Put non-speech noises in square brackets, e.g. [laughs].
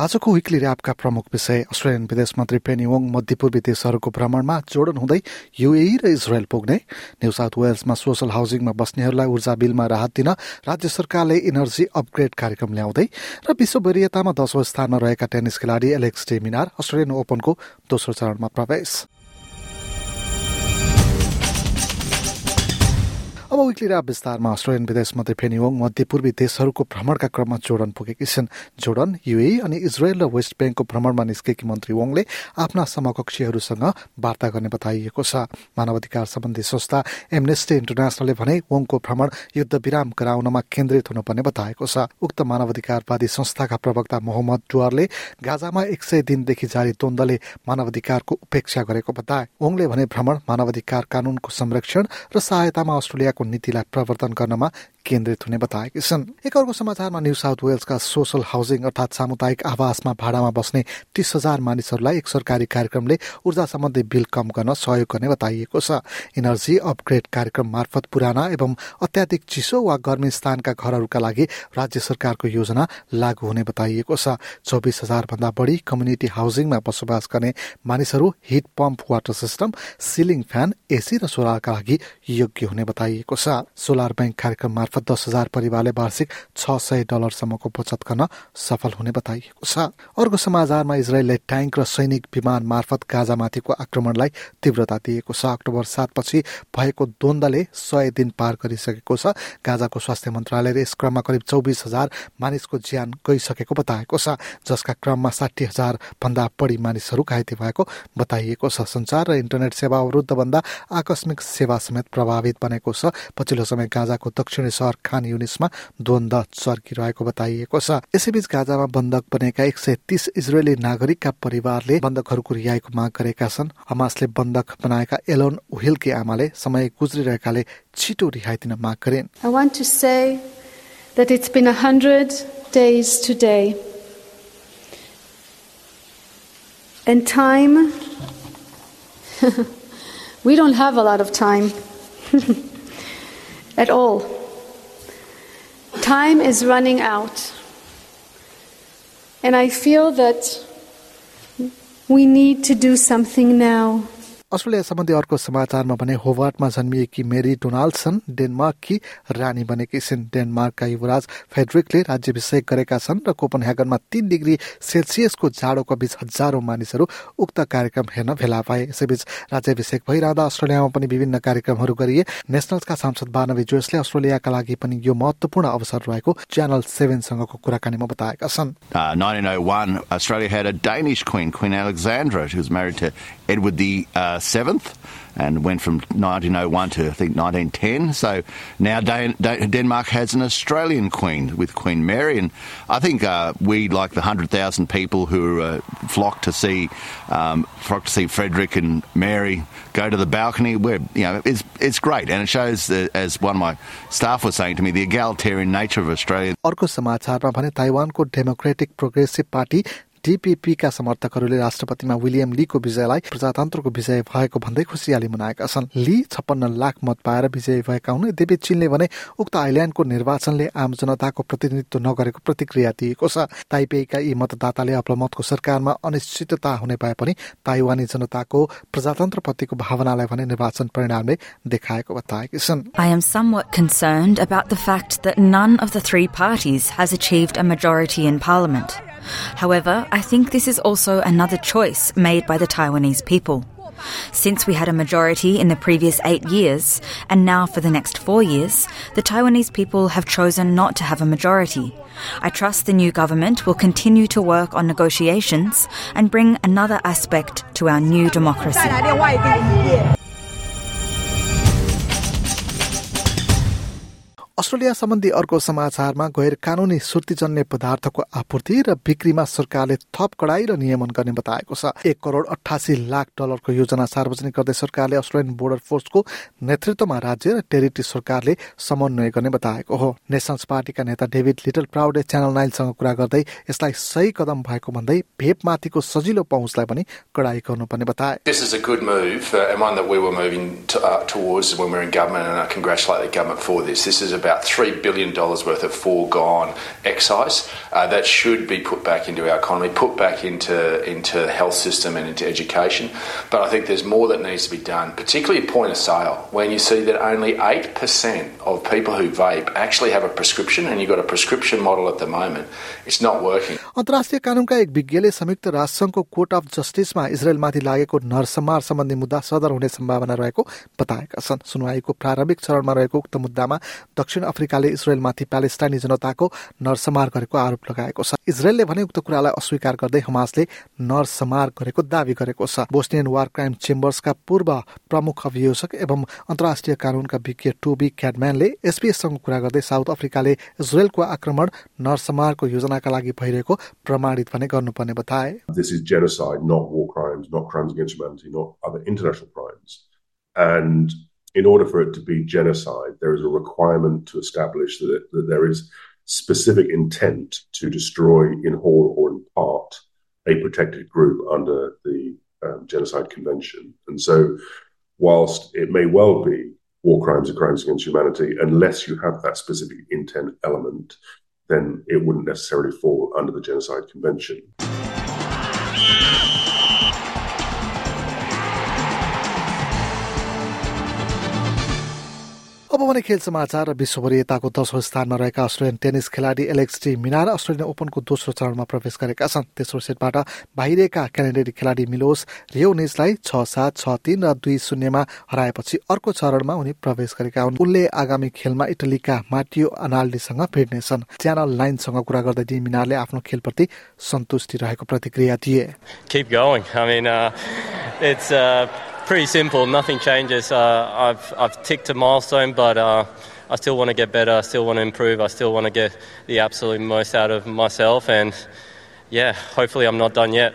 आजको विकली ऱ्यापका प्रमुख विषय अस्ट्रेलियन विदेश मन्त्री पेनी वङ मध्यपूर्वी देशहरूको भ्रमणमा जोडन हुँदै युएई र इजरायल पुग्ने। न्यू साउथ वेल्समा सोसल हाउसिङमा बस्नेहरूलाई ऊर्जा बिलमा राहत दिन राज्य सरकारले इनर्जी अपग्रेड कार्यक्रम ल्याउँदै र विश्व वरियतामा दशौं स्थानमा रहेका टेनिस खेलाडी एलेक्स डेमिनार अस्ट्रेलियन ओपनको दोस्रो चरणमा प्रवेश। अब विक्ली राप विस्तारमा अस्ट्रेलियन विदेश मन्त्री फेनी वङ मध्यपूर्वी देशहरूको भ्रमणका क्रममा जोर्डन पुगेकी छिन्। जोर्डन युए अनि इजरायल र वेस्ट ब्याङ्कको भ्रमणमा निस्केकी मन्त्री वङले आफ्ना समकक्षीहरूसँग वार्ता गर्ने बताइएको छ। मानवाधिकार सम्बन्धी संस्था एमनेस्टी इन्टरनेसनलले भने वङको भ्रमण युद्ध विराम गराउनमा केन्द्रित हुनुपर्ने बताएको छ। उक्त मानवाधिकारवादी संस्थाका प्रवक्ता मोहम्मद डुवारले गाजामा एक सय दिनदेखि जारी द्वन्दले मानवाधिकारको उपेक्षा गरेको बताए। वङले भने भ्रमण मानवाधिकार कानूनको संरक्षण र सहायतामा अस्ट्रेलियाको नीतिलाई प्रवर्तन गर्नमा केन्द्रित हुने बताएकी छन्। एक अर्को समाचारमा न्यू साउथ वेल्सका सोसल हाउसिङ अर्थात् सामुदायिक आवासमा भाडामा बस्ने तीस हजार मानिसहरूलाई एक सरकारी कार्यक्रमले ऊर्जा सम्बन्धी बिल कम गर्न सहयोग गर्ने बताइएको छ। इनर्जी अपग्रेड कार्यक्रम मार्फत पुराना एवं अत्याधिक चिसो वा गर्मी स्थानका घरहरूका लागि राज्य सरकारको योजना लागू हुने बताइएको छ। चौबिस हजार भन्दा बढी कम्युनिटी हाउसिङमा बसोबास गर्ने मानिसहरू heat pump water system ceiling fan AC र सोलरका लागि योग्य हुने बताइएको सोलर ब्याङ्क कार्यक्रम मार्फत दस हजार परिवारले वार्षिक छ सय डलरसम्मको बचत गर्न सफल हुने बताइएको छ। अर्को समाचारमा इजरायलले ट्याङ्क र सैनिक विमान मार्फत गाजामाथिको आक्रमणलाई तीव्रता दिएको छ। अक्टोबर सातपछि भएको द्वन्दले सय दिन पार गरिसकेको छ। गाजाको स्वास्थ्य मन्त्रालयले यस क्रममा करिब चौबिस हजार मानिसको ज्यान गइसकेको बताएको छ जसका क्रममा साठी हजार भन्दा बढी मानिसहरू घाइते भएको बताइएको छ। संचार र इन्टरनेट सेवा अवरुद्ध भन्दा आकस्मिक सेवा समेत प्रभावित बनेको छ। पछिल्लो समय गाजाको दक्षिणी सहर खान युनिसमा द्वन्द चर्किरहेको बताइएको छ। यसैबीच गाजामा बन्धक बनेका एक सय तीस इजरायली नागरिकका परिवारले बन्धकहरूको रिहाईको माग गरेका छन्। हमासले बन्धक बनाएका एलोन उहिलकी आमाले समय गुज्रिरहेकाले छिटो रिहाई दिन माग गरिन्. And time, [laughs] we don't have a lot of time. [laughs] at all. Time is running out. And I feel that we need to do something now. Australia सम्बन्धी अर्को समाचारमा भने होवार्डमा जन्मिएकी मेरी डोनाल्डसन डेनमार्ककी रानी बनेकी छिन्। डेनमार्कका युवराज फेड्रिकले राज्याभिषेक गरेका छन् र कोपनह्यागनमा तीन डिग्री सेल्सियसको जाडोको बीच हजारौं मानिसहरू उक्त कार्यक्रम हेर्न भेला पाए। यसैबीच राज्याभिषेक भइरहँदा अस्ट्रेलियामा पनि विभिन्न कार्यक्रमहरू गरिए। नेसनल्सका सांसद बानवी जोयसले अस्ट्रेलियाका लागि पनि यो महत्वपूर्ण अवसर रहेको च्यानल सेभेनसँगको कुराकानीमा बताएका छन्। Uh, 1901, Australia had a Danish queen, Queen Alexandra, who was married to Edward the uh, Seventh, and went from 1901 to I think 1910. So now Dan- Dan- Denmark has an Australian queen with Queen Mary, and I think uh, we, like the hundred thousand people who uh, flock to see um, flock to see Frederick and Mary go to the balcony, we're you know it's it's great, and it shows, the, as one of my staff was saying to me, the egalitarian nature of Australia. अर्को समाचारमा भने ताइवानको democratic progressive party डिपिपीका समर्थकहरूले राष्ट्रपतिमा William लीको विजयलाई प्रजातन्त्रको विजय भएको भन्दै खुसियाली मनाएका छन्। ली छप्पन्न लाख मत पाएर विजयी भएका हुन्। यद्यपि चीनले भने उक्त आइल्याण्डको निर्वाचनले आम जनताको प्रतिनिधित्व नगरेको प्रतिक्रिया दिएको छ। ताइपेईका यी मतदाताले अपलमतको सरकारमा अनिश्चितता हुने भए पनि ताइवानी जनताको प्रजातन्त्रप्रतिको भावनालाई भने निर्वाचन परिणामले देखाएको बताएकी छन्। I am somewhat concerned about the fact that none of the three parties has achieved a majority in parliament. However, I think this is also another choice made by the Taiwanese people. Since we had a majority in the previous eight years, and now for the next four years, the Taiwanese people have chosen not to have a majority. I trust the new government will continue to work on negotiations and bring another aspect to our new democracy. Australia सम्बन्धी अर्को समाचारमा गैर कानूनी सुर्तीजन्य पदार्थको आपूर्ति र बिक्रीमा सरकारले थप कडाई र नियमन गर्ने बताएको छ। एक करोड़ अठासी लाख डलरको योजना सार्वजनिक गर्दै सरकारले अस्ट्रेलियन बोर्डर फोर्सको नेतृत्वमा राज्य र टेरिटरी सरकारले समन्वय गर्ने बताएको हो। नेसनल्स पार्टीका नेता डेभिड लिटल प्राउडले च्यानल नाइनसँग कुरा गर्दै यसलाई सही कदम भएको भन्दै भेपमाथिको सजिलो पहुँचलाई पनि कडाई गर्नुपर्ने बताए। This is a good move uh, and one that we were moving to, uh, towards when we were in government, and I congratulate the government for this. This is about $3 billion worth of foregone excise uh, that should be put back into our economy, put back into, into the health system and into education. But I think there's more that needs to be done, particularly at point of sale, when you see that only 8% of people who vape actually have a prescription, and you've got a prescription model at the moment. It's not working. अन्तर्राष्ट्रिय कानूनका एक विज्ञले संयुक्त राष्ट्रसङ्घको court of जस्टिसमा इजरायलमाथि लागेको नरसंहार सम्बन्धी मुद्दा सदर हुने सम्भावना रहेको बताएका छन् सुनवाईको प्रारम्भिक चरणमा रहेको उक्त मुद्दामा दक्षिण अफ्रिकाले इजरायलमाथि प्यालेस्टाइनी जनताको नरसंहार गरेको आरोप लगाएको छ। इजरायलले भने उक्त कुरालाई अस्वीकार गर्दै हमासले नरसंहार गरेको दावी गरेको छ। बोस्नियन वार क्राइम चेम्बर्सका पूर्व प्रमुख अभियोजक एवं अन्तर्राष्ट्रिय कानूनका विज्ञ टोबी क्याडम्यानले एसपीएससँग कुरा गर्दै साउथ अफ्रिकाले इजरायलको आक्रमण नरसंहारको योजनाका लागि भइरहेको प्रमाणित भने गर्नुपर्ने बताए। Not war crimes, not crimes against humanity, not other international crimes. And in order for it to be genocide, there is a requirement to establish that, that there is specific intent to destroy in whole or in part a protected group under the um, Genocide Convention. And so, whilst it may well be war crimes and crimes against humanity, unless you have that specific intent element, then it wouldn't necessarily fall under the Genocide Convention. अब भने खेल समाचार र विश्वभरि यताको दशौं स्थानमा रहेका अस्ट्रेलियन टेनिस खेलाडी एलेक्स टी मिनार अस्ट्रेलियन ओपनको दोस्रो चरणमा प्रवेश गरेका छन्। तेस्रो सेटबाट बाहिरिएका क्यानेडेली खेलाडी मिलोस रियोनिसलाई छ सात छ तीन र दुई शून्यमा हराएपछि अर्को चरणमा उनी प्रवेश गरेका हुन्। उनले आगामी खेलमा इटलीका माटियो अनाल्डीसँग भिड्नेछन् च्यानल नाइनसँग कुरा गर्दै डी मिनारले आफ्नो खेलप्रति सन्तुष्टि रहेको प्रतिक्रिया दिए। Pretty simple. Nothing changes. Uh, I've I've ticked a milestone, but uh, I still want to get better. I still want to improve. I still want to get the absolute most out of myself, and yeah, hopefully, I'm not done yet.